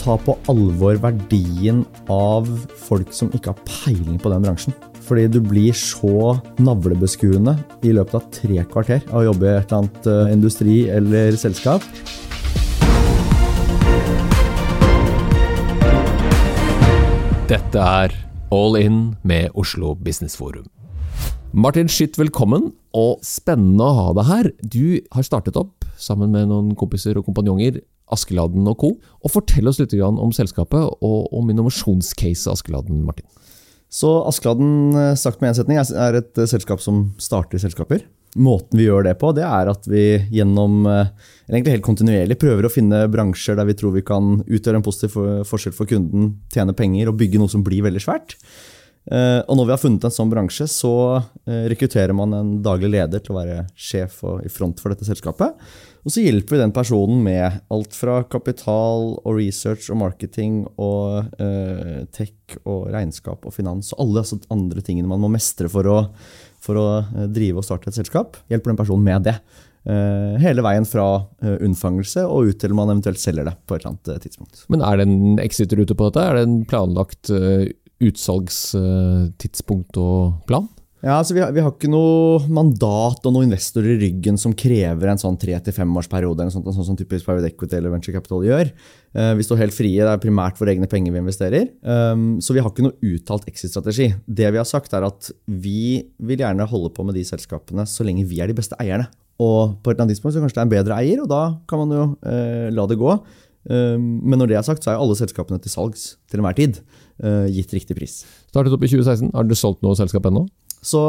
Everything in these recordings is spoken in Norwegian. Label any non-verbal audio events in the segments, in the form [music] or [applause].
ta på alvor verdien av folk som ikke har peiling på den bransjen. Fordi du blir så navlebeskuende i løpet av tre kvarter av å jobbe i et eller annet eh, industri eller selskap. Dette er All In med Oslo Business Forum. Martin Skytt, velkommen, og spennende å ha deg her. Du har startet opp, sammen med noen kompiser og kompanjonger, Askeladden og co. Og fortell oss litt om selskapet og om innovasjonscase Askeladden, Martin. Så Askeladden, eh, sagt med én setning, er et eh, selskap som starter selskaper. Måten vi gjør det på, det er at vi gjennom eh, egentlig helt kontinuerlig prøver å finne bransjer der vi tror vi kan utgjøre en positiv forskjell for kunden, tjene penger og bygge noe som blir veldig svært. Og når vi har funnet en sånn bransje, så rekrutterer man en daglig leder til å være sjef og i front for dette selskapet. Og så hjelper vi den personen med alt fra kapital og research og marketing og eh, tech og regnskap og finans og alle altså andre tingene man må mestre for å, for å eh, drive og starte et selskap. Hjelper den personen med det. Eh, hele veien fra eh, unnfangelse og ut til man eventuelt selger det på et eller annet tidspunkt. Men er det en exit-rute på dette? Er det en planlagt utsalgstidspunkt og plan? Ja, altså vi, har, vi har ikke noe mandat og noen investorer i ryggen som krever en sånn tre til femårsperiode, sånn, som typisk private equity eller venture capital gjør. Uh, vi står helt frie, det er primært våre egne penger vi investerer. Um, så vi har ikke noe uttalt exit-strategi. Det vi har sagt, er at vi vil gjerne holde på med de selskapene så lenge vi er de beste eierne. Og på et eller annet tidspunkt så kanskje det er en bedre eier, og da kan man jo uh, la det gå. Um, men når det er sagt, så er alle selskapene til salgs til enhver tid, uh, gitt riktig pris. Startet opp i 2016. Har du solgt noe selskap ennå? Så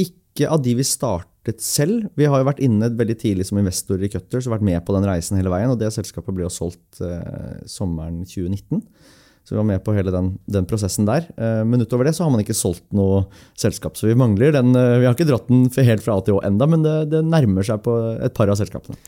ikke av de vi startet selv. Vi har jo vært inne veldig tidlig som investorer i Cutters og vært med på den reisen hele veien. og Det selskapet ble jo solgt eh, sommeren 2019. Så vi var med på hele den, den prosessen der. Eh, men utover det så har man ikke solgt noe selskap. Så vi mangler den. Eh, vi har ikke dratt den helt fra A til Å enda, men det, det nærmer seg på et par av selskapene.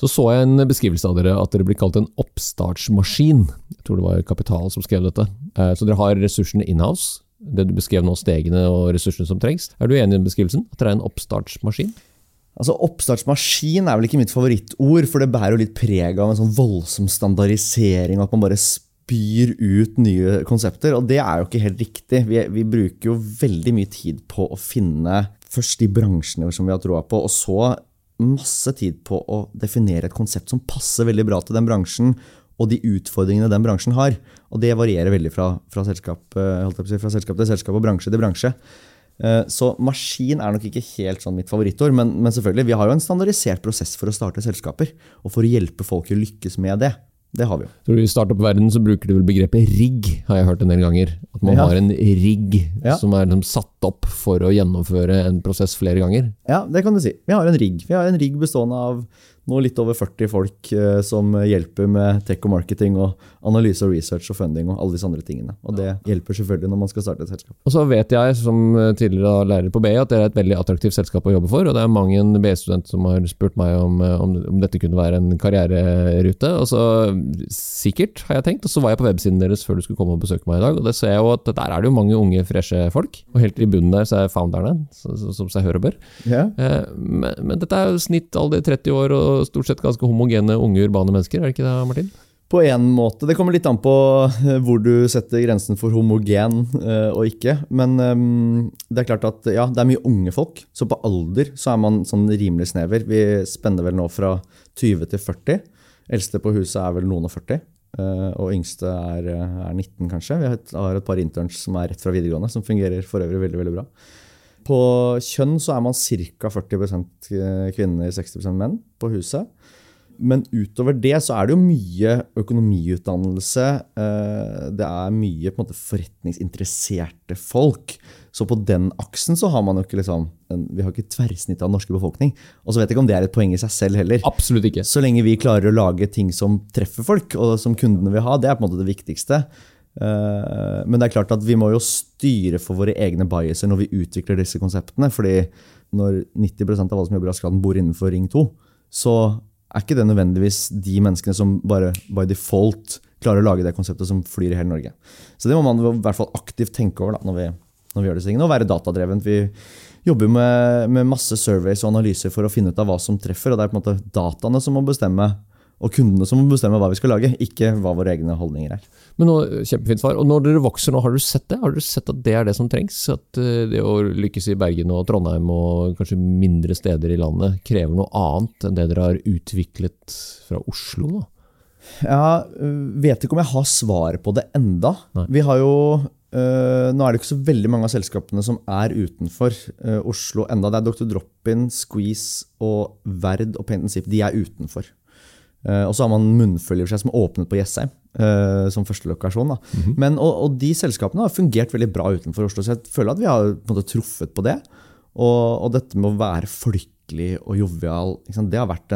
Så så jeg en beskrivelse av dere at dere blir kalt en oppstartsmaskin. Jeg tror det var Kapital som skrev dette. Eh, så dere har ressursene inhouse det du beskrev nå, stegene og ressursene som trengs. Er du enig i beskrivelsen? At det er en oppstartsmaskin? Altså Oppstartsmaskin er vel ikke mitt favorittord, for det bærer jo litt preg av en sånn voldsom standardisering, at man bare spyr ut nye konsepter. Og det er jo ikke helt riktig. Vi, vi bruker jo veldig mye tid på å finne først de bransjene som vi har troa på, og så masse tid på å definere et konsept som passer veldig bra til den bransjen, og de utfordringene den bransjen har. Og det varierer veldig fra, fra, selskap, si, fra selskap, til selskap og bransje til bransje. Eh, så maskin er nok ikke helt sånn mitt favorittord, men, men, selvfølgelig, vi har jo en standardisert prosess for å starte selskaper. Og for å hjelpe folk å lykkes med det. Det har vi jo. Så I startup-verdenen så bruker du vel begrepet rigg, har jeg hørt en del ganger. At man ja. har en rigg ja. som er liksom satt opp for å gjennomføre en prosess flere ganger. Ja, det kan du si. Vi har en rigg. Vi har en rigg bestående av nå litt over 40 folk eh, som hjelper med tech og marketing og analyse og research og funding og alle disse andre tingene. Og det hjelper selvfølgelig når man skal starte et selskap. Og så vet jeg som tidligere lærer på BI at det er et veldig attraktivt selskap å jobbe for, og det er mange en BI-studenter som har spurt meg om, eh, om, om, dette kunne være en karriererute. Og så sikkert, har jeg tenkt. Og så var jeg på websiden deres før du skulle komme og besøke meg i dag, og det ser jeg jo at der er det jo mange unge, freshe folk. Og helt i bunnen der så er founderne, som seg hør og bør. Yeah. Eh, men, men, dette er jo snitt alder 30 år. og stort sett ganske homogene, unge, urbane mennesker, er det ikke det, Martin? På en måte. Det kommer litt an på eh, hvor du setter grensen for homogen uh, og ikke. Men um, det er klart at ja, det er mye unge folk. Så på alder så er man sånn rimelig snever. Vi spenner vel nå fra 20 til 40. Eldste på huset er vel noen og 40. Uh, og yngste er, 19, kanskje. Vi har et par interns som er rett fra videregående, som fungerer for øvrig veldig, veldig bra. På kjønn så er man ca. 40% kvinner, 60% menn på huset. Men utover det så er det jo mye økonomiutdannelse. Eh, det er mye måte forretningsinteresserte folk. Så på den aksen så har man jo ikke liksom Vi har ikke tverrsnittet av den norske befolkning. Og så vet jeg ikke om det er et poeng i seg selv heller. Absolutt ikke. Så lenge vi klarer å lage ting som treffer folk, og som kundene vil ha, det er på en måte det viktigste. Eh, men det er klart at vi må jo styre for våre egne biaser når vi utvikler disse konseptene. fordi når 90% av alle som jobber i Askeladden, bor innenfor Ring 2, så er ikke det nødvendigvis de menneskene som bare by default klarer å lage det konseptet som flyr i hele Norge. Så det må man i hvert fall aktivt tenke over da, når, vi, når vi gjør disse tingene. Og være datadrevent. Vi jobber med, med, masse surveys og analyser for å finne ut av hva som treffer. og Det er på en måte dataene som må bestemme og kundene som må bestemme hva vi skal lage, ikke hva våre egne holdninger er. Men nå, kjempefint svar. Og når dere vokser nå, har dere sett det? Har dere sett at det er det som trengs? At eh, det å lykkes i Bergen og Trondheim og kanskje mindre steder i landet krever noe annet enn det dere har utviklet fra Oslo? da? Jeg vet ikke om jeg har svaret på det enda. Nei. Vi har jo øh, Nå er det ikke så veldig mange av selskapene som er utenfor øh, Oslo enda. Det er Dr. Drop-In, Squeeze og Verd og Paint Sip. De er utenfor. Eh, og så har man Munnfølge som åpnet på Jessheim eh, som første lokasjon. Da. Men, og, og de selskapene har fungert veldig bra utenfor Oslo, så jeg føler at vi har måte, truffet på det. Og, og dette med å være folkelig og jovial, det,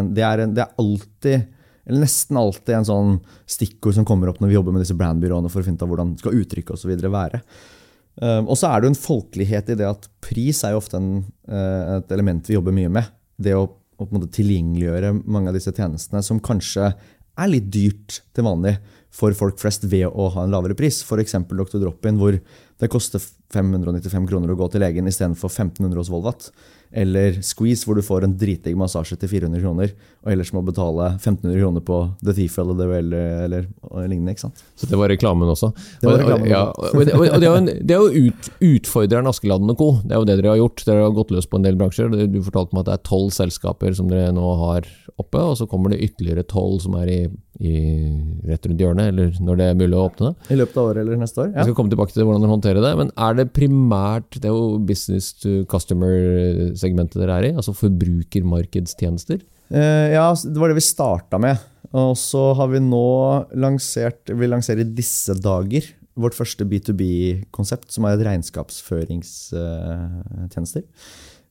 en, det, er en, det er alltid eller nesten alltid en sånn stikkord som kommer opp når vi jobber med disse brandbyråene for å finne ut av hvordan skal uttrykket og så videre være. Um, og så er det jo en folkelighet i det at pris er jo ofte en, et element vi jobber mye med. Det å, å tilgjengeliggjøre mange av disse tjenestene som kanskje er litt dyrt til vanlig for folk flest ved å ha en lavere pris. F.eks. Dr. Drop-In, hvor det koster 595 kroner å gå til legen istedenfor 1500 hos Volvat. Eller Squeeze, hvor du får en dritdigg massasje til 400 kroner, og ellers må betale 1500 kroner på The Thief eller, det, Well eller, eller lignende. ikke sant? Så det var reklamen også. Det var reklamen ja, og, det, og det er jo, en, det er jo ut, utfordreren Askeladden og co. Det er jo det dere har gjort. Dere har gått løs på en del bransjer. Du fortalte meg at det er tolv selskaper som dere nå har oppe, og så kommer det ytterligere tolv som er i, i rett rundt hjørnet, eller når det er mulig å åpne det. I løpet av året eller neste år. Vi skal komme tilbake til hvordan dere håndterer det, men er det primært Det er jo business to customer-segmentet dere er i, altså forbrukermarkedstjenester. Eh, ja, det var det vi starta med. Og så har vi nå lansert Vi lanserer i disse dager vårt første B2B-konsept, som er et regnskapsføringstjenester.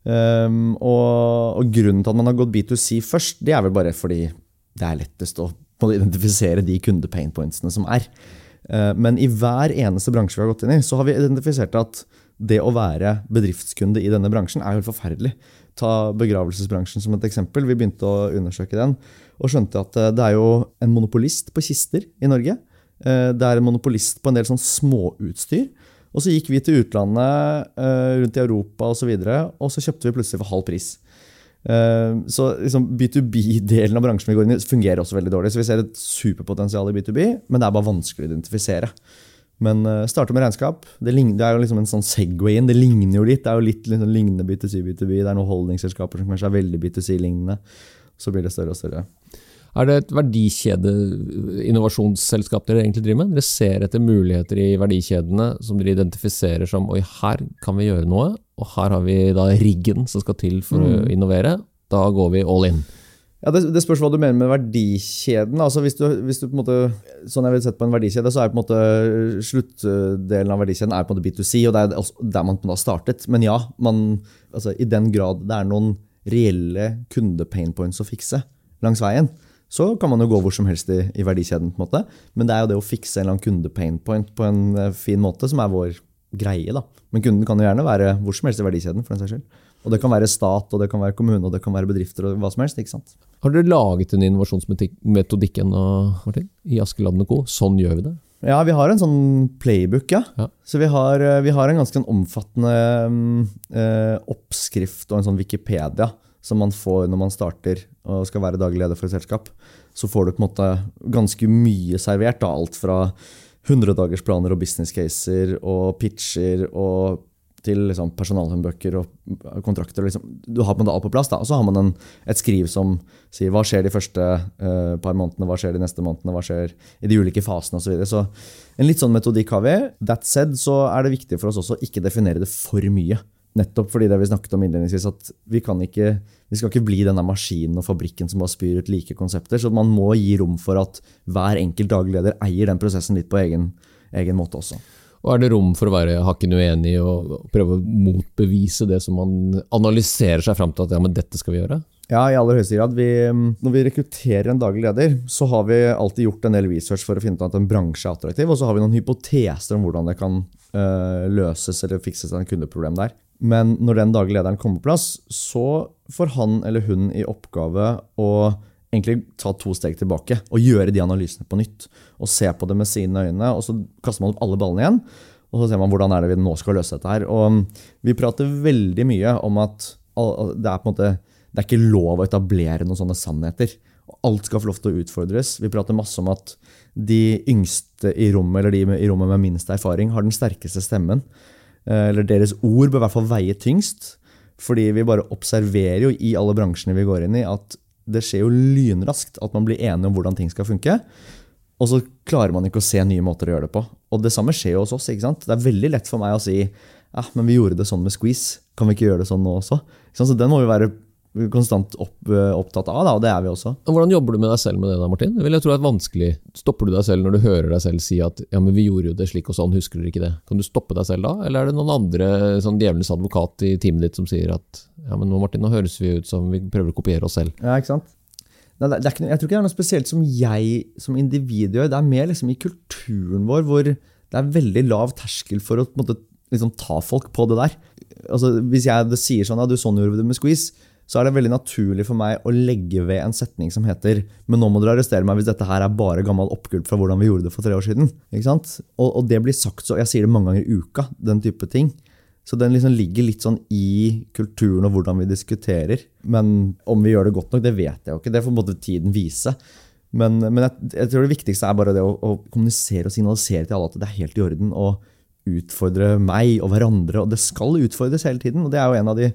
Um, og, og grunnen til at man har gått B2C først, det er vel bare fordi det er lettest å identifisere de kundepainpointsene som er. Eh, Men i hver eneste bransje vi har gått inn i, så har vi identifisert at det å være bedriftskunde i denne bransjen er helt forferdelig. Ta begravelsesbransjen som et eksempel. Vi begynte å undersøke den og skjønte at eh, det er jo en monopolist på kister i Norge. Eh, Det er en monopolist på en del sånn småutstyr. Og så gikk vi til utlandet, eh, rundt i Europa osv., og, så videre, og så kjøpte vi plutselig for halv pris. Så liksom B2B-delen av bransjen vi går inn i, fungerer også veldig dårlig. Så vi ser et superpotensial i B2B, men det er bare vanskelig å identifisere. Men uh, starte med regnskap. Det, ligner, det er jo liksom en sånn Segway inn. Det ligner jo litt. Det er jo litt, sånn lignende B2C, B2B. Det er noen holdningsselskaper som kanskje er veldig B2C-lignende. Så blir det større og større. Er det et verdikjede-innovasjonsselskap dere egentlig driver med? Dere ser etter muligheter i verdikjedene som dere identifiserer som oi, her kan vi gjøre noe, og her har vi da riggen som skal til for å innovere. Da går vi all in. Ja, det, det spørs hva du mener med verdikjeden. Altså hvis du, hvis du måte, sånn jeg vil sette på en verdikjede, så er på en måte sluttdelen av verdikjeden er på en måte B2C, og det er der man har startet. Men ja, man, altså, i den grad det er noen reelle kundepainpoints å fikse langs veien, så kan man jo gå hvor som helst i, i verdikjeden. på en måte. Men det er jo det å fikse en eller annen kundepainpoint på en eh, fin måte som er vår greie. da. Men kunden kan jo gjerne være hvor som helst i verdikjeden. for den saks skyld. Og det kan være stat, og det kan være kommune, og det kan være bedrifter og hva som helst. ikke sant? Har dere laget en innovasjonsmetodikk Martin? I Askeladden Co.? Sånn gjør vi det. Ja, vi har en sånn playbook, ja. Ja. Så vi har, eh, vi har en ganske sånn omfattende mm, eh, oppskrift og en sånn Wikipedia som man får når man starter og skal være daglig leder for et selskap. Så får du på en måte ganske mye servert. Da, alt fra 100-dagersplaner og business caser og pitcher og til liksom personalhåndbøker og kontrakter. Liksom. Du har på en måte alt på plass, da. og så har man en, et skriv som sier hva skjer de første uh, par månedene, hva skjer de neste månedene, hva skjer i de ulike fasene osv. Så, videre. så en litt sånn metodikk har vi. That said så er det viktig for oss også å ikke definere det for mye. Nettopp fordi det vi snakket om innledningsvis, at vi, ikke, vi skal ikke bli denne maskinen og fabrikken som bare spyr ut like konsepter. Så man må gi rom for at hver enkelt daglig leder eier den prosessen litt på egen, egen måte også. Og er det rom for å være hakken uenig og prøve å motbevise det som man analyserer seg fram til at ja, men dette skal vi gjøre? Ja, i aller høyeste grad. Vi, når vi rekrutterer en daglig leder, så har vi alltid gjort en del research for å finne ut at en bransje er attraktiv, og så har vi noen hypoteser om hvordan det kan øh, løses eller fikses et kundeproblem der. Men når den daglige lederen kommer på plass, så får han eller hun i oppgave å egentlig ta to steg tilbake og gjøre de analysene på nytt. Og se på det med sine øyne, og så kaster man opp alle ballene igjen. Og så ser man hvordan er det vi nå skal løse dette her. Og vi prater veldig mye om at det er på en måte det er ikke lov å etablere noen sånne sannheter. alt skal få lov til å utfordres. Vi prater masse om at de yngste i rommet, eller de i rommet med minst erfaring, har den sterkeste stemmen. Eh, eller deres ord bør i hvert fall veie tyngst. Fordi vi bare observerer jo i alle bransjene vi går inn i, at det skjer jo lynraskt at man blir enige om hvordan ting skal funke. Og så klarer man ikke å se nye måter å gjøre det på. Og det samme skjer jo hos oss. ikke sant? Det er veldig lett for meg å si ja, men vi gjorde det sånn med squeeze. Kan vi ikke gjøre det sånn nå også? Så den må vi være konstant opp, eh, opptatt av, da, og det er vi også. Hvordan jobber du med deg selv med det, da, Martin? vil jeg tro er vanskelig. Stopper du deg selv når du hører deg selv si at ja, men vi gjorde jo det slik og sånn, husker dere ikke det? Kan du stoppe deg selv da, eller er det noen andre sånn djevelens advokat i teamet ditt som sier at ja, men nå Martin, nå høres vi ut som vi prøver å kopiere oss selv? Ja, ikke sant? Nei, det er ikke, jeg tror ikke det er noe spesielt som jeg som individ gjør. Det er mer liksom i kulturen vår hvor det er veldig lav terskel for å måte, liksom, ta folk på det der. Altså, hvis jeg sier sånn ja, du sånn gjorde vi det med squeeze, så er det veldig naturlig for meg å legge ved en setning som heter Men nå må dere arrestere meg hvis dette her er bare gammel oppgulp fra hvordan vi gjorde det for tre år siden. Ikke sant? Og, og, det blir sagt så Jeg sier det mange ganger i uka, den type ting. Så den liksom ligger litt sånn i kulturen og hvordan vi diskuterer. Men om vi gjør det godt nok, det vet jeg jo ikke. Det får både tiden vise. Men, men jeg, jeg, tror det viktigste er bare det å, å, kommunisere og signalisere til alle at det er helt i orden. å utfordre meg og hverandre. Og det skal utfordres hele tiden. og Det er jo en av de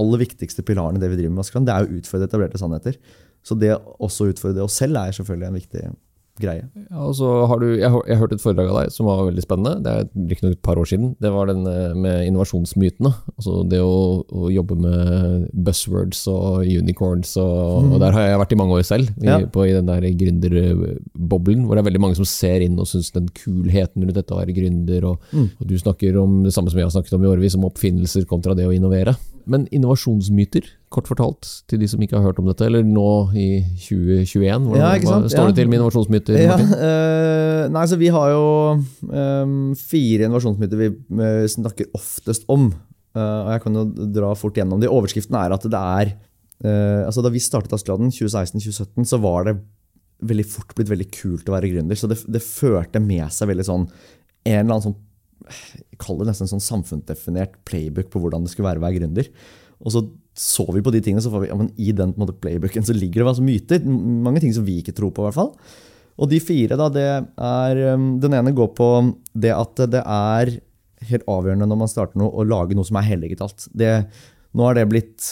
aller viktigste pilarene i det vi driver med, det er å utfordre etablerte sannheter. Så det også å utfordre oss selv er selvfølgelig en viktig greie. Ja, og så har du, jeg, jeg hørte et foredrag av deg som var veldig spennende. Det er riktignok et par år siden. Det var den eh, med innovasjonsmytene. Altså det å, å, jobbe med buzzwords og unicorns. Og, mm. og, der har jeg vært i mange år selv, i, ja. på, i den der gründerboblen. Hvor det er veldig mange som ser inn og syns den kulheten rundt dette å være gründer. Og, mm. og du snakker om det samme som jeg har snakket om i årevis, om oppfinnelser kontra det å innovere. Men innovasjonsmyter, kort fortalt, til de som ikke har hørt om dette, eller nå i 2021? Hvordan, ja, hva står det til med innovasjonsmyter? Ja, uh, nei, så Vi har jo um, fire innovasjonsmyter vi uh, snakker oftest om. Uh, og Jeg kan jo dra fort gjennom de. Overskriften er at det er altså Da vi startet Askeladden 2016-2017, så var det veldig fort blitt veldig kult å være gründer. Så det, det førte med seg veldig sånn en eller annen sånn Kall det nesten sånn samfunnsdefinert playbook på hvordan det skulle være å være gründer. Og så så vi på de tingene, så får vi, ja, men i den måte, playbooken så ligger det altså myter. Mange ting som vi ikke tror på, i hvert fall. Og de fire, da, det er um, Den ene går på det at det er helt avgjørende når man starter noe, å lage noe som er heldigitalt. Det nå har det blitt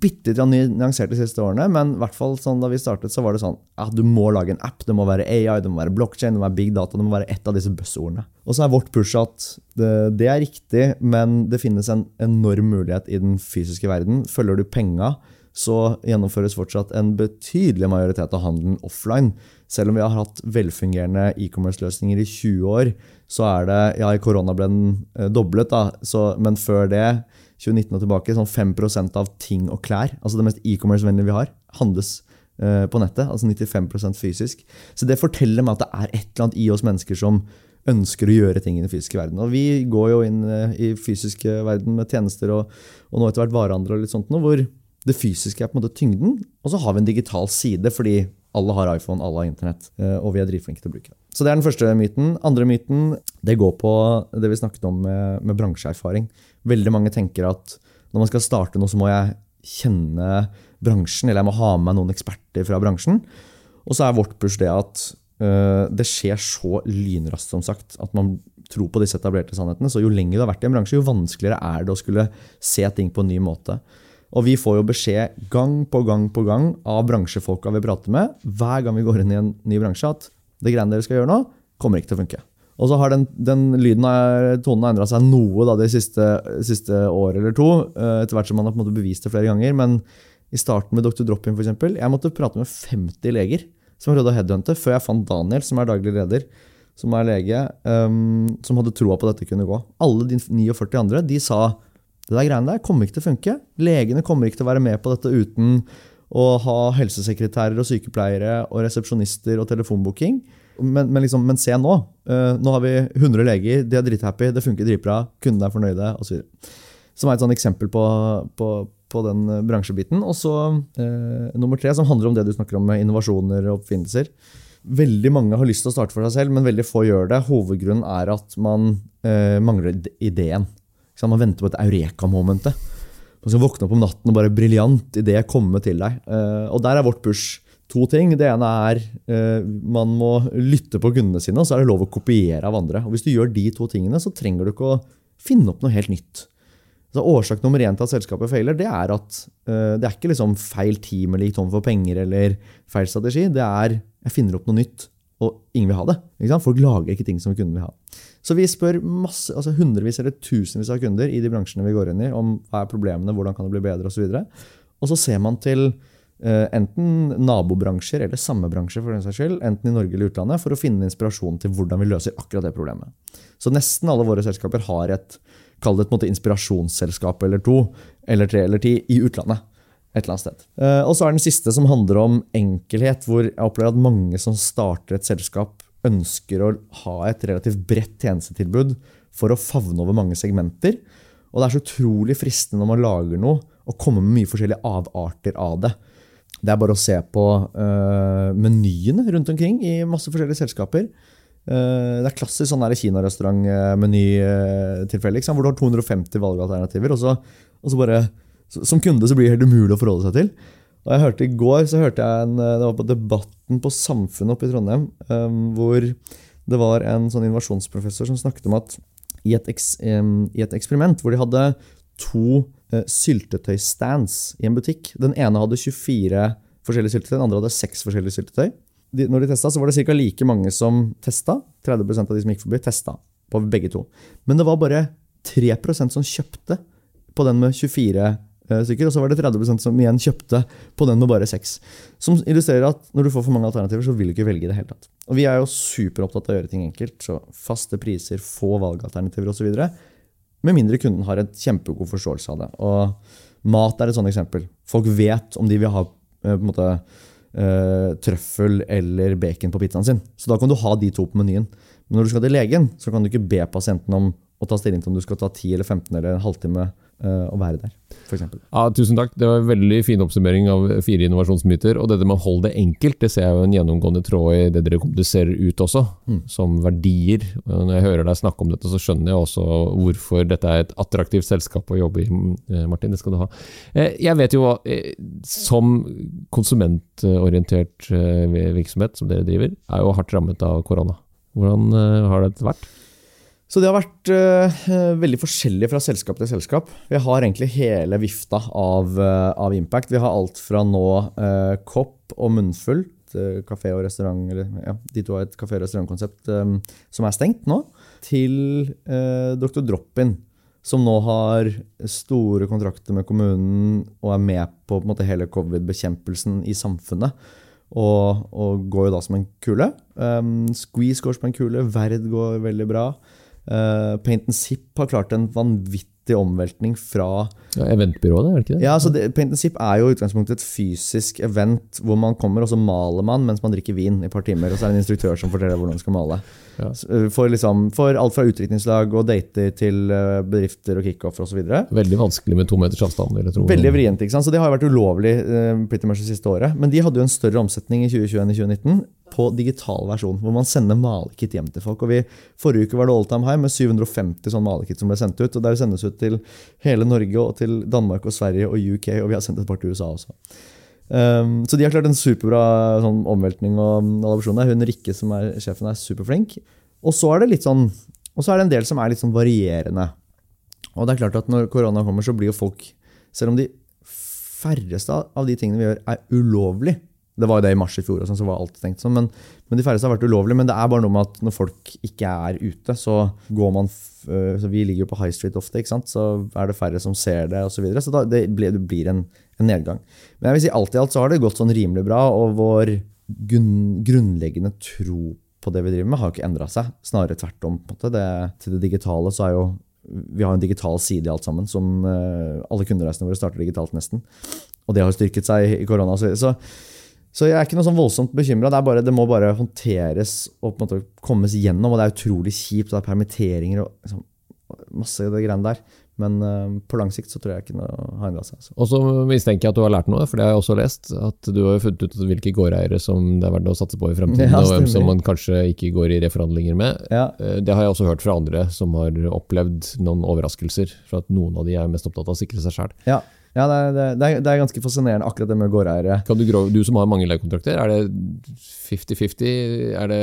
bitte litt nyansert de siste årene, men i hvert fall sånn da vi startet, så var det sånn at du må lage en app. Det må være AI, det må være blockchain, det må være big data. Det må være ett av disse buzzordene. Og så er vårt push at det, det, er riktig, men det finnes en enorm mulighet i den fysiske verden. Følger du penga, så gjennomføres fortsatt en betydelig majoritet av handelen offline. Selv om vi har hatt velfungerende e-commerce-løsninger i 20 år, så er det Ja, i korona ble den eh, doblet, da, så, men før det 2019 og tilbake, sånn 5% av ting og klær, altså det mest e-commerce-vennlige vi har, handles uh, på nettet. Altså 95% fysisk. Så det forteller meg at det er et eller annet i oss mennesker som ønsker å gjøre ting i den fysiske verden. Og vi går jo inn uh, i fysiske verden med tjenester og, og nå etter hvert varehandel og litt sånt noe, hvor det fysiske er på en måte tyngden, og så har vi en digital side fordi alle har iPhone, alle har internett, uh, og vi er dritflinke til å bruke det. Så det er den første myten. Andre myten det går på det vi snakket om med, med bransjeerfaring. Veldig mange tenker at når man skal starte noe, så må jeg kjenne bransjen, eller jeg må ha med meg noen eksperter fra bransjen. Og så er vårt push det at uh, det skjer så lynraskt, som sagt, at man tror på disse etablerte sannhetene. Så jo lenger du har vært i en bransje, jo vanskeligere er det å skulle se ting på en ny måte. Og vi får jo beskjed gang på gang på gang av bransjefolka vi prater med, hver gang vi går inn i en ny bransje, at det greiene dere skal gjøre nå, kommer ikke til å funke. Og så har den, den lyden av tonen endra seg noe da, de siste, siste året eller to. Eh, etter hvert som man har på en måte bevist det flere ganger. Men i starten med Dr. Drop-In, f.eks. Jeg måtte prate med 50 leger som prøvde å headhunte, før jeg fant Daniel, som er daglig leder, som er lege, um, som hadde troa på at dette kunne gå. Alle de 49 andre de sa det der greiene der kommer ikke til å funke. Legene kommer ikke til å være med på dette uten å ha helsesekretærer og sykepleiere og resepsjonister og telefonbooking. Men, men, liksom, men, se nå. Uh, nå har vi 100 leger, de er drithappy, det funker dritbra, kundene er fornøyde osv. Som er et sånn eksempel på, på, på den eh, bransjebiten. Og så uh, nummer tre, som handler om det du snakker om med innovasjoner og oppfinnelser. Veldig mange har lyst til å starte for seg selv, men veldig få gjør det. Hovedgrunnen er at man uh, mangler ideen. Man venter på et eureka-momentet. Man skal våkne opp om natten og bare briljant idé komme til deg. og der er vårt push to ting. Det ene er uh, man må lytte på kundene sine, og så er det lov å kopiere av andre. Og Hvis du gjør de to tingene, så trenger du ikke å finne opp noe helt nytt. Så Årsak nummer én til at selskapet feiler, det er at uh, det er ikke liksom feil team eller gikk tom for penger eller feil strategi. Det er jeg finner opp noe nytt, og ingen vil ha det. Folk lager ikke ting som kunden vil ha. Så vi spør masse, altså hundrevis eller tusenvis av kunder i de bransjene vi går inn i, om hva er problemene, hvordan kan det bli bedre osv. Og, og så ser man til uh, enten nabobransjer eller samme bransje, for den saks skyld, enten i Norge eller utlandet, for å finne inspirasjon til hvordan vi løser akkurat det problemet. Så nesten alle våre selskaper har et kall det et inspirasjonsselskap eller to, eller tre eller ti, i utlandet. Et eller annet sted. Uh, og så er den siste som handler om enkelhet, hvor jeg opplever at mange som starter et selskap, ønsker å ha et relativt bredt tjenestetilbud for å favne over mange segmenter. Og det er så utrolig fristende når man lager noe, å komme med mye forskjellige avarter av det. Det er bare å se på uh, menyene rundt omkring i masse forskjellige selskaper. Uh, det er klassisk sånn kinarestaurantmenytilfelle, uh, hvor du har 250 valgalternativer. Og så, og så bare, som kunde så blir det helt umulig å forholde seg til. Og jeg hørte I går så hørte jeg en, det var på Debatten på Samfunnet oppe i Trondheim, um, hvor det var en sånn innovasjonsprofessor som snakket om at i et, eks, um, i et eksperiment hvor de hadde to uh, syltetøystands i en butikk Den ene hadde 24 forskjellige syltetøy, den andre hadde 6 forskjellige syltetøy. De, når de testa, så var det ca. like mange som testa. 30% av de som gikk forbi, testa på begge to. Men det var bare 3% som kjøpte på den med 24 Eh, stykker, og så var det 30% som igjen kjøpte på den med bare seks. Som illustrerer at når du får for mange alternativer, så vil du ikke velge i det hele tatt. Og vi er jo superopptatt av å gjøre ting enkelt, så faste priser, få valgalternativer osv. Med mindre kunden har et kjempegod forståelse av det. Og mat er et sånt eksempel. Folk vet om de vil ha eh, på en måte, uh, trøffel eller bacon på pizzaen sin. Så da kan du ha de to på menyen. Men når du skal til legen, så kan du ikke be pasienten om å ta stilling til om du skal ta 10 eller 15 eller en halvtime uh, å være der, f.eks. Ja, tusen takk. Det var en veldig fin oppsummering av fire innovasjonsmyter. Og dette med å holde det enkelt, det ser jeg jo en gjennomgående tråd i det dere kommuniserer ut også, mm. som verdier. Når jeg hører deg snakke om dette, så skjønner jeg også hvorfor dette er et attraktivt selskap å jobbe i, eh, Martin. Det skal du ha. Eh, jeg vet jo, som konsumentorientert virksomhet som dere driver, er jo hardt rammet av korona. Hvordan har det vært? Så det har vært uh, veldig forskjellig fra selskap til selskap. Vi har egentlig hele vifta av, uh, av impact. Vi har alt fra nå uh, kopp og munnfull, kafé og restaurant, eller ja, de to har et kafé- og restaurantkonsept um, som er stengt nå, til Dr. Drop-in, som nå har store kontrakter med kommunen og er med på, på måte, hele covid-bekjempelsen i samfunnet. Og, og, går jo da som en kule. Um, Squeeze går som en kule, Verd går veldig bra. Uh, Paint and Zip har klart en vanvittig omveltning fra ja, Eventbyrået, er det ikke det? Ja, altså det, Paint and Zip er jo i utgangspunktet et fysisk event hvor man kommer og så maler man mens man drikker vin i et par timer. Og så er det en instruktør som forteller hvordan man skal male. Ja. Eh, for, liksom, for, alt fra utdrikningslag og dater til uh, bedrifter og kickoffer osv. Veldig vanskelig med to meters avstand. Veldig vrient. ikke sant? Så Det har jo vært ulovlig uh, pretty much det siste året. Men de hadde jo en større omsetning i 2021 enn i 2019 på digital versjon, hvor man sender malekit hjem til folk. Og vi, Forrige uke var det All Time High med 750 sånn malekit som ble sendt ut. og Der sendes ut til hele Norge og til Danmark og Sverige og UK, og vi har sendt et par til USA også. Um, så de har klart en superbra sånn, omveltning og adopsjon. Hun Rikke som er sjefen, er superflink. Og så er det litt sånn, og så er det en del som er litt sånn varierende. Og det er klart at når korona kommer, så blir jo folk Selv om de færreste av de tingene vi gjør, er ulovlig, det var jo det i mars i fjor, og sånn, så var alt stengt. Sånn. Men, men, de færreste har vært ulovlige. Men det er bare noe med at når folk ikke er ute, så går man øh, så Vi ligger jo på High Street ofte, ikke sant? så er det færre som ser det osv. Så, videre, så da, det, blir, det blir en, en, nedgang. Men jeg vil si alt i alt så har det gått sånn rimelig bra. Og vår grunnleggende tro på det vi driver med, har jo ikke endra seg. Snarere tvert om. Det, til det digitale så er jo vi har en digital side i alt sammen. som uh, Alle kundereisene våre starter digitalt, nesten. Og det har styrket seg i korona. Så, så jeg er ikke noe sånn voldsomt bekymra. Det, det, må bare håndteres og på en måte kommes gjennom. Og det er utrolig kjipt. Det er permitteringer og liksom, masse det greiene der. Men uh, på lang sikt så tror jeg ikke noe har endra seg. Altså. Og så mistenker jeg at du har lært noe, for det har jeg også lest. At du har funnet ut hvilke gårdeiere som det er verdt å satse på i fremtiden, [laughs] ja, og hvem som man kanskje ikke går i reforhandlinger med. Ja. Uh, det har jeg også hørt fra andre som har opplevd noen overraskelser. For at noen av de er mest opptatt av å sikre seg sjøl. Ja. Ja, det er, det, er, det er ganske fascinerende, akkurat det med gårdeiere. Kan du, du som har mange leiekontrakter, er det 50-50? Er det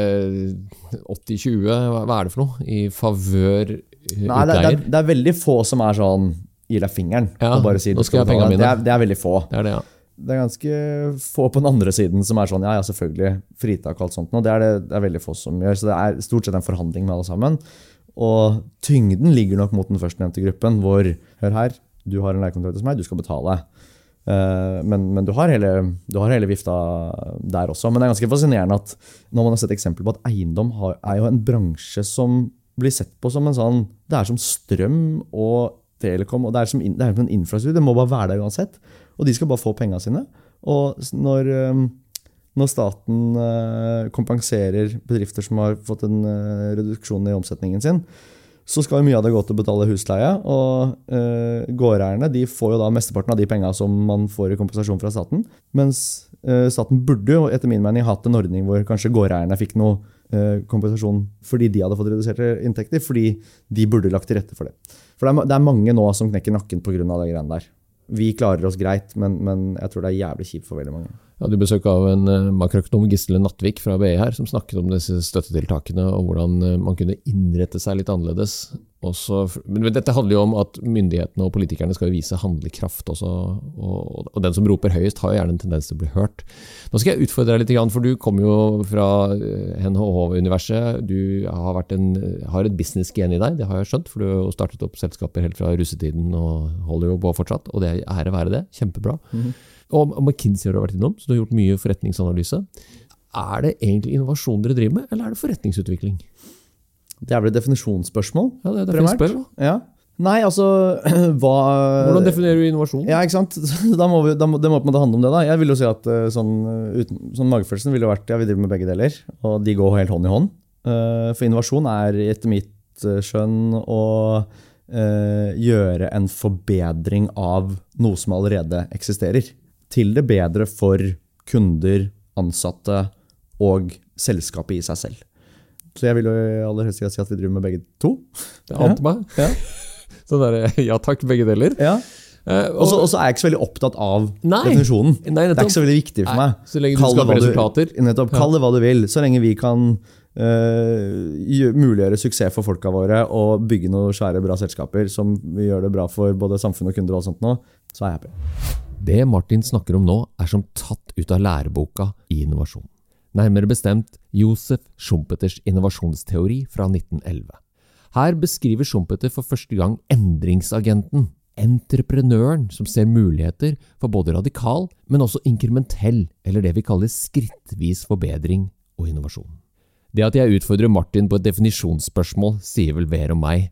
80-20? Hva, hva er det for noe? I favør Nei, det, er- det, er, det er veldig få som er sånn gir deg fingeren Ja, og bare sier nå skal jeg pengene mine. Det er, det er veldig få. Det er det, ja. Det er ganske få på den andre siden som er sånn ja, ja, selvfølgelig, fritak og alt sånt. Og det er det, det er veldig få som gjør. Så det er stort sett en forhandling med alle sammen. Og tyngden ligger nok mot den førstnevnte gruppen, hvor hør her, du har en leiekontrakt hos meg, du skal betale. Eh, men men du, har hele, du har hele vifta der også. Men det er ganske fascinerende at når man har sett eksempler på at eiendom er jo en bransje som blir sett på som en sånn Det er som strøm og telekom, og det er som, det er som en infrastruktur. Det må bare være der uansett. Og de skal bare få penga sine. Og når, eh, når staten eh, kompenserer bedrifter som har fått en reduksjon i omsetningen sin, så skal mye av det gå til å betale husleie. Og eh, gårdeierne de får jo da mesteparten av de penga som man får i kompensasjon fra staten. Mens eh, staten burde jo etter min mening hatt en ordning hvor kanskje gårdeierne fikk noe eh, kompensasjon fordi de hadde fått reduserte inntekter, fordi de burde lagt til rette for det. For det er, det er mange nå som knekker nakken pga. de greiene der. Vi klarer oss greit, men, men jeg tror det er jævlig kjipt for veldig mange. Jeg hadde besøk av en uh, makroøkonom, Gisle Nattvik fra BI her, som snakket om disse støttetiltakene og hvordan eh, man kunne innrette seg litt annerledes. Også, men dette handler jo om at myndighetene og politikerne skal vise handlekraft også, og, og den som roper høyest har jo gjerne en tendens til å bli hørt. Nå skal jeg utfordre deg litt, for du kommer jo fra eh, NHH-universet. Du har, en, har et business-gen i deg, det har jeg skjønt, for du har startet opp selskaper helt fra russetiden og holder jo på fortsatt, og det er ære være det. Kjempebra. Og og McKinsey har du vært innom, så du har gjort mye forretningsanalyse. Er det egentlig innovasjon dere driver med, eller er det forretningsutvikling? Det er vel et definisjonsspørsmål? Ja, det er det jeg. Da. Ja. Nei, altså [clears throat] hva Hvordan definerer du innovasjon? Ja, ikke sant? [laughs] Da må vi, da må, det må på en måte handle om det. da. Jeg vil jo si at eh, sånn, eh, uten, sånn magefølelsen ville vært ja, vi driver med begge deler, og de går helt hånd i hånd. Eh, For innovasjon er etter mitt skjønn å gjøre en forbedring av noe som allerede eksisterer. Til det bedre for kunder, ansatte og selskapet i seg selv. Så jeg vil jo aller helst si at vi driver med begge to. Det ante meg. Ja. Sånn der, ja takk, begge deler. Ja. Uh, Og så er jeg ikke så veldig opptatt av Nei. definisjonen. Nei, Det er ikke så veldig viktig for Nei, meg. så lenge du Kall skaper resultater. Nettopp, Kall det hva du vil, så lenge vi kan uh, muliggjøre suksess for folka våre og bygge noen svære, bra selskaper som gjør det bra for både samfunn og kunder, og sånt nå, så er jeg happy. Det Martin snakker om nå, er som tatt ut av læreboka i innovasjon. Nærmere bestemt Josef Schumpeters innovasjonsteori fra 1911. Her beskriver Schumpeter for første gang endringsagenten, entreprenøren som ser muligheter for både radikal, men også inkrementell, eller det vi kaller skrittvis forbedring og innovasjon. Det at jeg utfordrer Martin på et definisjonsspørsmål, sier vel mer om meg,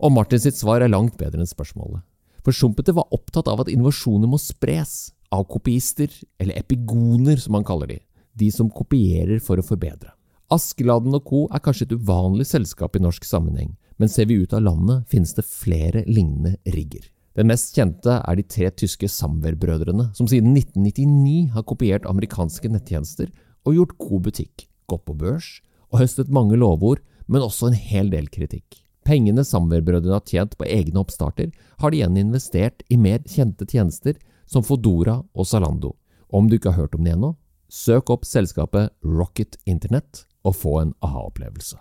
og Martin sitt svar er langt bedre enn spørsmålet. For Schumpeter var opptatt av at innovasjoner må spres, av kopiister, eller epigoner som han kaller de, de som kopierer for å forbedre. Askeladden og co. er kanskje et uvanlig selskap i norsk sammenheng, men ser vi ut av landet finnes det flere lignende rigger. Den mest kjente er de tre tyske Samwer-brødrene, som siden 1999 har kopiert amerikanske nettjenester og gjort god butikk, gått på børs og høstet mange lovord, men også en hel del kritikk. Pengene Samwer-brødrene har tjent på egne oppstarter, har de igjen investert i mer kjente tjenester som Fodora og Zalando. Om du ikke har hørt om det ennå, søk opp selskapet Rocket Internet og få en aha-opplevelse.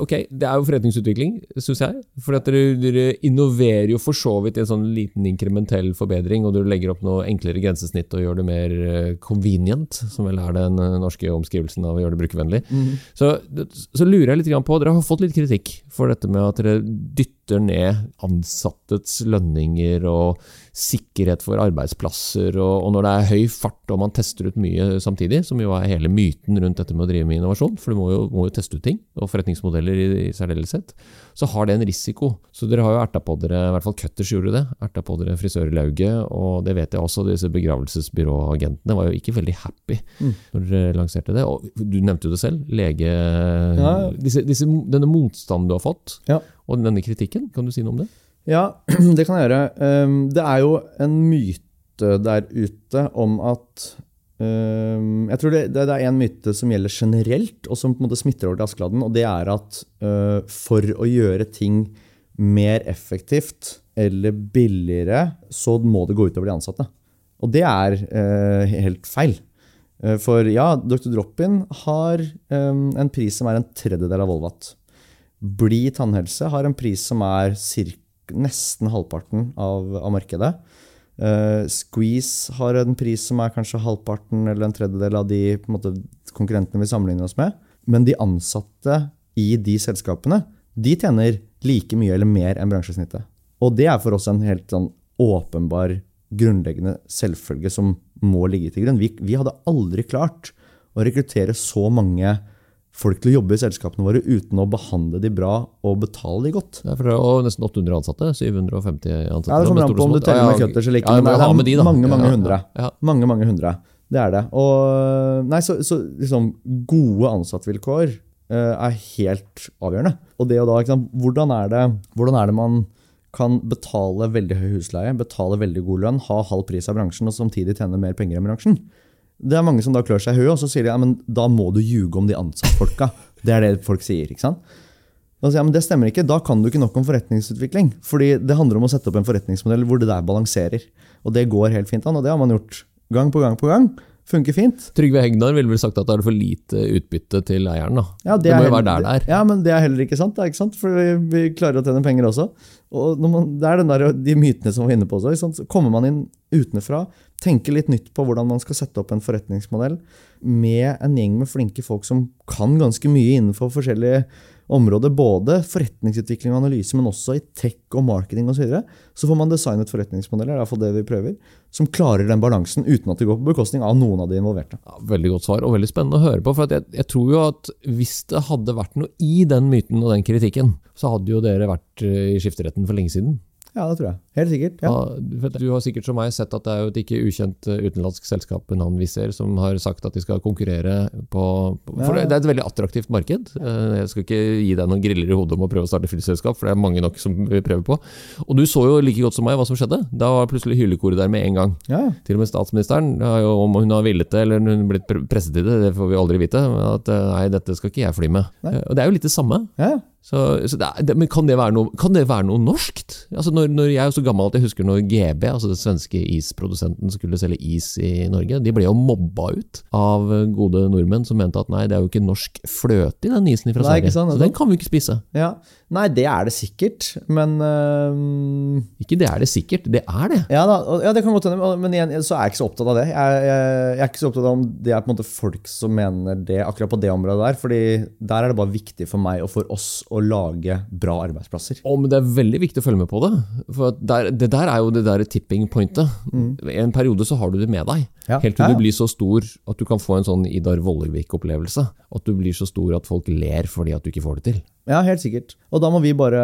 Ok, det er jo forretningsutvikling, syns jeg. For at dere, dere innoverer jo for så vidt i en sånn liten inkrementell forbedring, og dere legger opp noe enklere grensesnitt og gjør det mer eh, convenient, som vel er den eh, norske omskrivelsen av å gjøre det brukervennlig. Så, så lurer jeg litt på, dere har fått litt kritikk for dette med at dere dytter ned ansattes lønninger og sikkerhet for arbeidsplasser, og, når det er høy fart og man tester ut mye samtidig, som jo er hele myten rundt dette med å drive med innovasjon, for du må jo, må jo teste ut ting, og forretningsmodeller i, i særdeleshet, så har det en risiko. Så dere har jo erta på dere, i hvert fall Cutters gjorde det, erta på dere frisørlauget, og det vet jeg også, disse begravelsesbyråagentene var jo ikke veldig happy når dere lanserte det. Og du nevnte jo det selv, lege... Ja. Disse, disse, denne motstanden du har fått, Ja. Og denne kritikken, kan du si noe om det? Ja, [clears throat] det kan jeg gjøre. Um, Det er jo en myte der ute om at um, Jeg tror det, det er en myte som gjelder generelt, og som på en måte smitter over til Askeladden. Og det er at uh, for å gjøre ting mer effektivt eller billigere, så må det gå utover de ansatte. Og det er eh, helt feil. Eh, for ja, Dr. Drop-In har eh, en pris som er en tredjedel av Volvat. Bli tannhelse har en pris som er nesten halvparten av, av markedet. Uh, Squeeze har en pris som er kanskje halvparten eller en tredjedel av de måte, konkurrentene vi sammenligner oss med. Men de ansatte i de selskapene de tjener like mye eller mer enn bransjesnittet. Og det er for oss en helt sånn åpenbar, grunnleggende selvfølge som må ligge til grunn. Vi, vi hadde aldri klart å rekruttere så mange folk til å jobbe i selskapene våre uten å behandle de bra og betale de godt. Ja, for det er nesten 800 ansatte. 750 ansatte. Ja, Det kommer an på om du teller med cutters eller ikke. Ja, men det er de, mange, mange ja, hundre. Ja, Mange, mange hundre. Det er det. Og, nei, så, så liksom, gode ansattvilkår uh, er helt avgjørende. Og det og da, sant, hvordan, er det, hvordan er det man kan betale veldig høy husleie, betale veldig god lønn, ha halv pris av bransjen og samtidig tjene mer penger enn bransjen? Det er mange som da klør seg i huet, og så sier de ja, men da må du ljuge om de ansattfolka. Det er det folk sier. ikke sant? Da sier jeg, men Det stemmer ikke. Da kan du ikke nok om forretningsutvikling. Fordi det handler om å sette opp en forretningsmodell hvor det der balanserer. Og det går helt fint an, og det har man gjort gang på gang på gang. Funker fint. Trygve Hegnar ville vel sagt at det er for lite utbytte til eieren? da. Ja, det, det må jo være der det er. Ja, men det er heller ikke sant. Det er ikke sant? For vi, vi klarer å tjene penger også. Og man, det er den der, de mytene som var inne på også. Så kommer man inn utenfra, tenker litt nytt på hvordan man skal sette opp en forretningsmodell med en gjeng med flinke folk som kan ganske mye innenfor forskjellige områder, både forretningsutvikling og analyse, men også i tech og marketing osv., så, videre, så får man designet forretningsmodeller, det er iallfall det vi prøver, som klarer den balansen uten at det går på bekostning av noen av de involverte. Ja, veldig godt svar, og veldig spennende å høre på. for jeg, jeg, tror jo at hvis det hadde vært noe i den myten og den kritikken, så hadde jo dere vært i skifteretten for lenge siden. Ja, det tror jeg. Helt sikkert. Ja. Ja, du har sikkert som meg sett at det er jo et ikke ukjent eh, utenlandsk selskap navn Air som har sagt at de skal konkurrere på, på For det er et veldig attraktivt marked. Eh, Jeg skal ikke gi deg noen griller i hodet om å prøve å starte flyselskap, for det er mange nok som vil prøve på. Og du så jo like godt som meg hva som skjedde. Da var plutselig hyllekoret der med en gang. Ja. Til og med statsministeren, jo, om hun har villet det eller hun blitt presset til det, det får vi aldri vite. At eh, nei, dette skal ikke jeg fly med. Nei. Og det er jo litt det samme. ja. Så, så det men kan det, noe, kan det være noe norskt? Altså når, når Jeg er så gammel at jeg husker når GB, altså den svenske isprodusenten, skulle selge is i Norge. De ble jo mobba ut av gode nordmenn som mente at nei, det er jo ikke norsk fløte i den isen fra Sverige. sant, så den kan vi ikke spise. ja. Nei, det er det sikkert, men uh... Ikke det er det sikkert, det er det. Ja, da, ja, det kan godt hende, men igjen så er jeg ikke så opptatt av det. Jeg, jeg, jeg er ikke så opptatt av om det er på en måte folk som mener det akkurat på det området der. fordi der er det bare viktig for meg og for oss å lage bra arbeidsplasser. Å, men det er veldig viktig å følge med på det. For der, det der er jo det der tipping pointet. Mm. en periode så har du det med deg. Ja. Helt til Ja, ja. du blir så stor at du kan få en sånn Idar Vollevik-opplevelse. At du blir så stor at folk ler fordi at du ikke får det til. Ja, helt sikkert. Og da må vi bare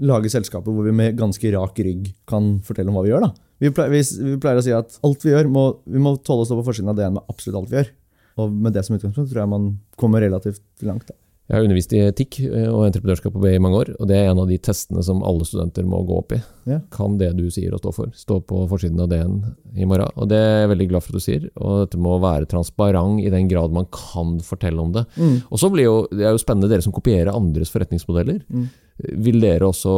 lage selskaper hvor vi med ganske rak rygg kan fortelle om hva vi gjør. da. Vi pleier, vi, vi pleier å si at alt vi gjør, må, vi må tåle å stå på forsiden av DN med absolutt alt vi gjør. Og med det som utgangspunkt tror jeg man kommer relativt langt. da. Jeg har undervist i etikk eh, og entreprenørskap på BI i mange år, og det er en av de testene som alle studenter må gå opp i. Ja. Kan det du sier og stå for, stå på forsiden av DN i morgen? Og det er jeg veldig glad for at du sier, og dette må være transparent i den grad man kan fortelle om det. Mm. Og så blir jo, det er jo spennende dere som kopierer andres forretningsmodeller. Mm. Vil dere også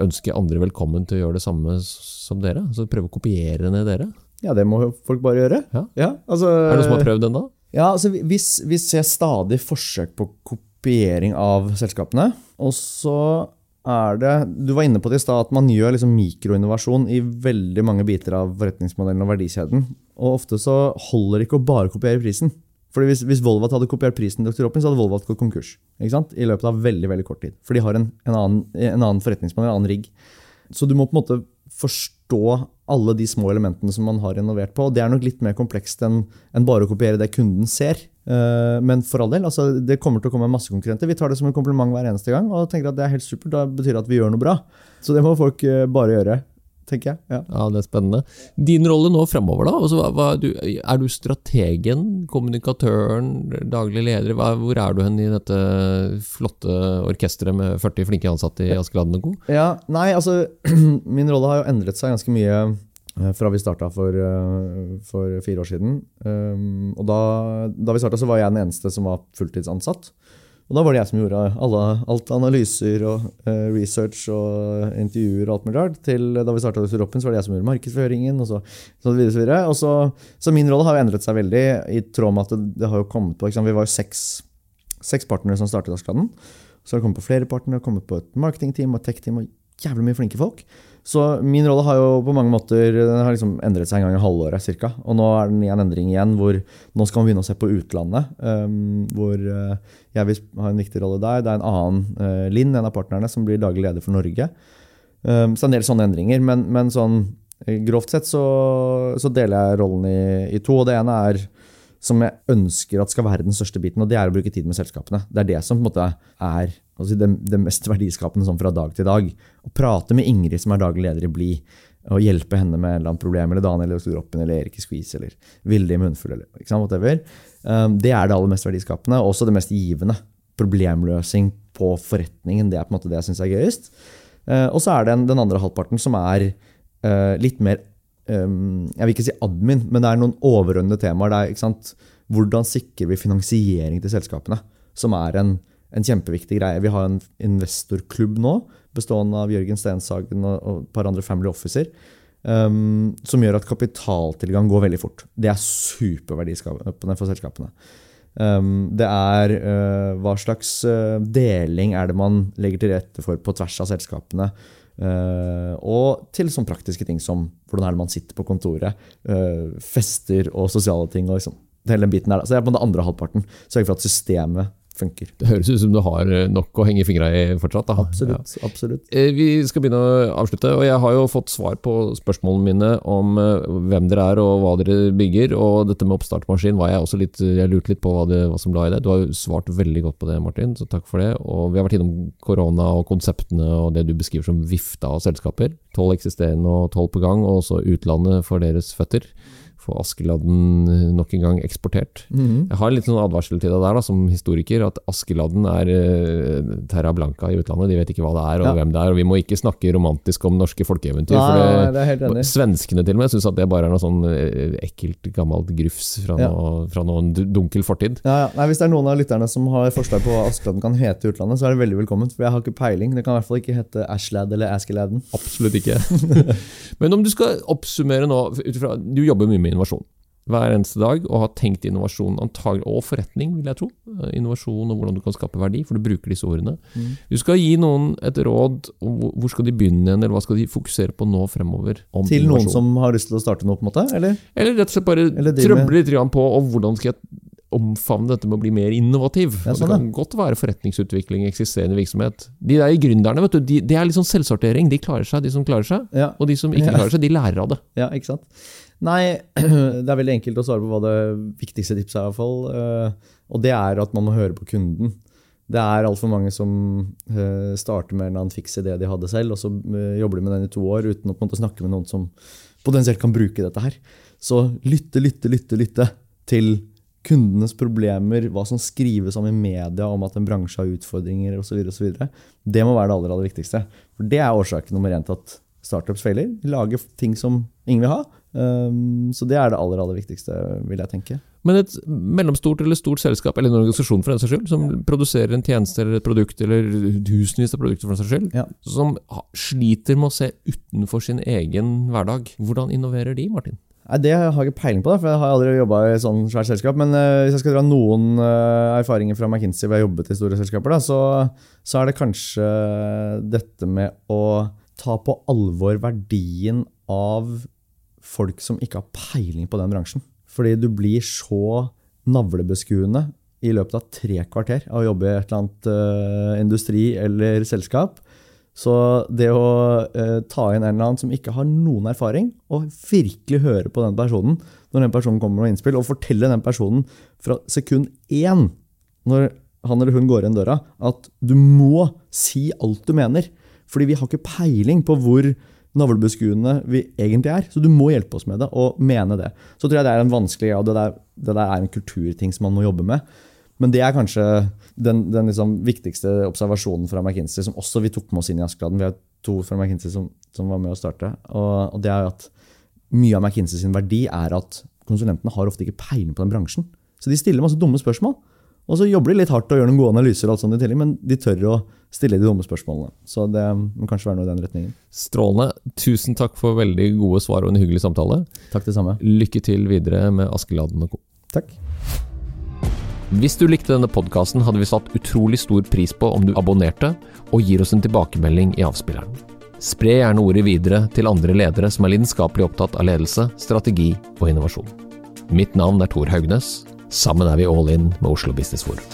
ønske andre velkommen til å gjøre det samme som dere? Altså prøve å kopiere ned dere? Ja, det må folk bare gjøre. Ja. altså, Er det noen som har prøvd den da? Ja, altså vi- hvis vi ser stadig forsøk på kopiering av selskapene, og så er det Du var inne på det i stad, at man gjør liksom mikroinnovasjon i veldig mange biter av forretningsmodellen og verdikjeden. Og ofte så holder det ikke å bare kopiere prisen. Fordi hvis, hvis Volvat hadde kopiert prisen til Dr. Oppen, så hadde Volvat gått konkurs. Ikke sant? I løpet av veldig veldig kort tid. For de har en, en, annen, en annen forretningsmodell, en annen rigg. Så du må på en måte forstå alle de små elementene som man har renovert på. og Det er nok litt mer komplekst enn bare å kopiere det kunden ser. Eh, Men for all del, altså, det kommer til å komme masse konkurrenter. Vi tar det som en kompliment hver eneste gang og tenker at det er helt supert. Da betyr det at vi gjør noe bra. Så det må folk eh, bare gjøre, tenker jeg. Ja. Ja, det er spennende. Din rolle nå fremover, da? Altså, hva, hva, du, er du strategen, kommunikatøren, daglig leder? Hva, hvor er du hen i dette flotte orkesteret med 40 flinke ansatte i Askeladden Co.? Ja, nei, altså [clears throat] Min rolle har jo endret seg ganske mye eh, fra vi starta for, eh, for fire år siden. Um, og da, da vi starta, var jeg den eneste som var fulltidsansatt. Og da var det jeg som gjorde alle, alt analyser og uh, research og intervjuer og alt mulig rart. Til da vi starta Europen, så var det jeg som gjorde markedsføringen. og så, så videre, så, videre. Og så, så min rolle har jo endret seg veldig i tråd med at det, det har jo kommet på Vi var jo seks, seks partnere som startet Askeladden. Så har det kommet på flere partnere, kommet på et marketingteam og tech-team og jævlig mye flinke folk. Så min rolle har jo på mange måter den har liksom endret seg en gang i halvåret cirka. Og nå er den en endring igjen, hvor nå skal man begynne å se på utlandet. Um, hvor uh, jeg vil ha en viktig rolle der. Det er en annen, uh, Linn, en av partnerne, som blir daglig leder for Norge. Um, så en del sånne endringer. Men, men sånn eh, grovt sett så, så, deler jeg rollen i, i to. Og det ene er som jeg ønsker at skal være den største biten, og det er å bruke tid med selskapene. Det er det som på en måte er altså det, det, mest verdiskapende sånn fra dag til dag. Å prate med Ingrid, som er daglig leder i Bli, og hjelpe henne med et eller annet problem, eller Daniel i Droppen, eller Erik i Squeeze, eller Vilde i Munnfull, eller ikke sant, whatever. Um, det er det aller mest verdiskapende, og også det mest givende. Problemløsing på forretningen, det er på en måte det jeg syns er gøyest. Uh, og så er det den, andre halvparten som er uh, litt mer Jeg vil ikke si admin, men det er noen overordnede temaer. Det ikke sant? Hvordan sikrer vi finansiering til selskapene? Som er en en kjempeviktig greie. Vi har en investorklubb nå, bestående av Jørgen Stenshagen og, og et par andre Family Officer, um, som gjør at kapitaltilgang går veldig fort. Det er superverdiskapende for selskapene. Um, det er uh, hva slags uh, deling er det man legger til rette for på tvers av selskapene. Uh, og til sånne praktiske ting som hvordan er det man sitter på kontoret, fester og sosiale ting. og liksom, hele den biten der. Så jeg er på den andre halvparten. Sørge for at systemet funker. Det høres ut som du har eh, nok å henge fingra i fortsatt. Da. Absolutt. Ja. absolutt. Eh, vi skal begynne å avslutte. og Jeg har jo fått svar på spørsmålene mine om eh, hvem dere er og hva dere bygger. og Dette med oppstartmaskin var jeg også litt, jeg lurte litt på hva, det, hva som la i det. Du har jo svart veldig godt på det, Martin, så takk for det. og Vi har vært innom korona og konseptene og det du beskriver som vifta av selskaper. Tolv eksisterende og tolv på gang, og også utlandet for deres føtter få Askeladden eh, nok en gang eksportert. Mm. Jeg har en liten sånn advarsel til deg der da, som historiker, at Askeladden er uh, terra blanca i utlandet. De vet ikke hva det er og ja. hvem det er. og Vi må ikke snakke romantisk om norske folkeeventyr. Nei, for det. Svenskene til og med syns at det bare er noe sånn uh, ekkelt, gammelt grufs fra, ja. noe, fra noen dunkel fortid. Ja, ja. Nei, hvis det er noen av lytterne som har forslag på hva Askeladden kan hete i utlandet, så er det veldig velkomment. For jeg har ikke peiling. Det kan i hvert fall ikke hete Ashlad eller Askeladden. Absolutt ikke. [laughs] Men om du skal oppsummere nå, utifra, du jobber mye med innovasjon hver eneste dag og har tenkt innovasjon antagelig, og forretning, vil jeg tro. Eh, innovasjon og hvordan du kan skape verdi, for du bruker disse ordene. Mm. Du skal gi noen et råd om hvor skal de begynne, eller hva skal de fokusere på nå fremover? til innovasjon. noen som har lyst til å starte noe, på en måte? Eller, eller rett og slett bare trøble litt på og hvordan skal jeg omfavne dette med å bli mer innovativ. Ja, sånn, det kan godt være forretningsutvikling eksisterende virksomhet. De der gründerne, vet du, de, det er litt sånn selvsortering. De klarer seg, de som klarer seg. Ja. Og de som ikke klarer seg, de lærer av det. Ja, ikke sant? Nei, [clears throat] det er veldig enkelt å svare på hva det viktigste tipset er. i hvert fall. Eh, og det er at man må høre på kunden. Det er altfor mange som eh, starter med en annen fiks idé de hadde selv, og så eh, jobber de med den i to år uten å måte snakke med noen som potensielt kan bruke dette her. Så lytte, lytte, lytte, lytte til kundenes problemer, hva som skrives om i media om at en bransje har utfordringer osv. Det må være det aller, aller viktigste. For det er årsaken nummer én til at startups feiler. Lager ting som ingen vil ha. Um, så det er det aller aller viktigste, vil jeg tenke. Men et mellomstort eller stort selskap, eller en organisasjon for den saks skyld, som produserer en tjeneste eller et produkt, eller tusenvis av produkter for den saks skyld, ja. som sliter med å se utenfor sin egen hverdag, hvordan innoverer de, Martin? Nei, Det har jeg ikke peiling på, da, for jeg har aldri jobba i et sånt svært selskap. Men uh, hvis jeg skal dra noen uh, erfaringer fra McKinsey hvor jeg har jobbet i store selskaper, da, så, så er det kanskje dette med å ta på alvor verdien av folk som ikke har peiling på den bransjen. Fordi du blir så navlebeskuende i løpet av tre kvarter av å jobbe i et eller annet uh, industri eller selskap. Så det å uh, ta inn en eller annen som ikke har noen erfaring, og virkelig høre på den personen når den personen kommer med innspill, og fortelle den personen fra sekund én når han eller hun går inn døra, at du må si alt du mener. Fordi vi har ikke peiling på hvor navlebeskuende vi egentlig er. Så du må hjelpe oss med det, og mene det. Så tror jeg det er en vanskelig og det der, det der er en kulturting som man må jobbe med. Men det er kanskje den, den liksom viktigste observasjonen fra McKinsey, som også vi tok med oss inn i Askeladden. Vi har to fra McKinsey som, som var med å starte. Og, og, det er at mye av McKinsey sin verdi er at konsulentene har ofte ikke peiling på den bransjen. Så de stiller masse dumme spørsmål. Og så jobber de litt hardt og gjør noen gode analyser, og alt sånt i tillegg, men de tør å stille de dumme spørsmålene. Så det må kanskje være noe i den retningen. Strålende. Tusen takk for veldig gode svar og en hyggelig samtale. Takk det samme. Lykke til videre med Askeladden og co. Takk. Hvis du likte denne podkasten, hadde vi satt utrolig stor pris på om du abonnerte og gir oss en tilbakemelding i avspilleren. Spre gjerne ordet videre til andre ledere som er lidenskapelig opptatt av ledelse, strategi og innovasjon. Mitt navn er Tor Haugnes. Sammen er vi all in med Oslo Business Forum.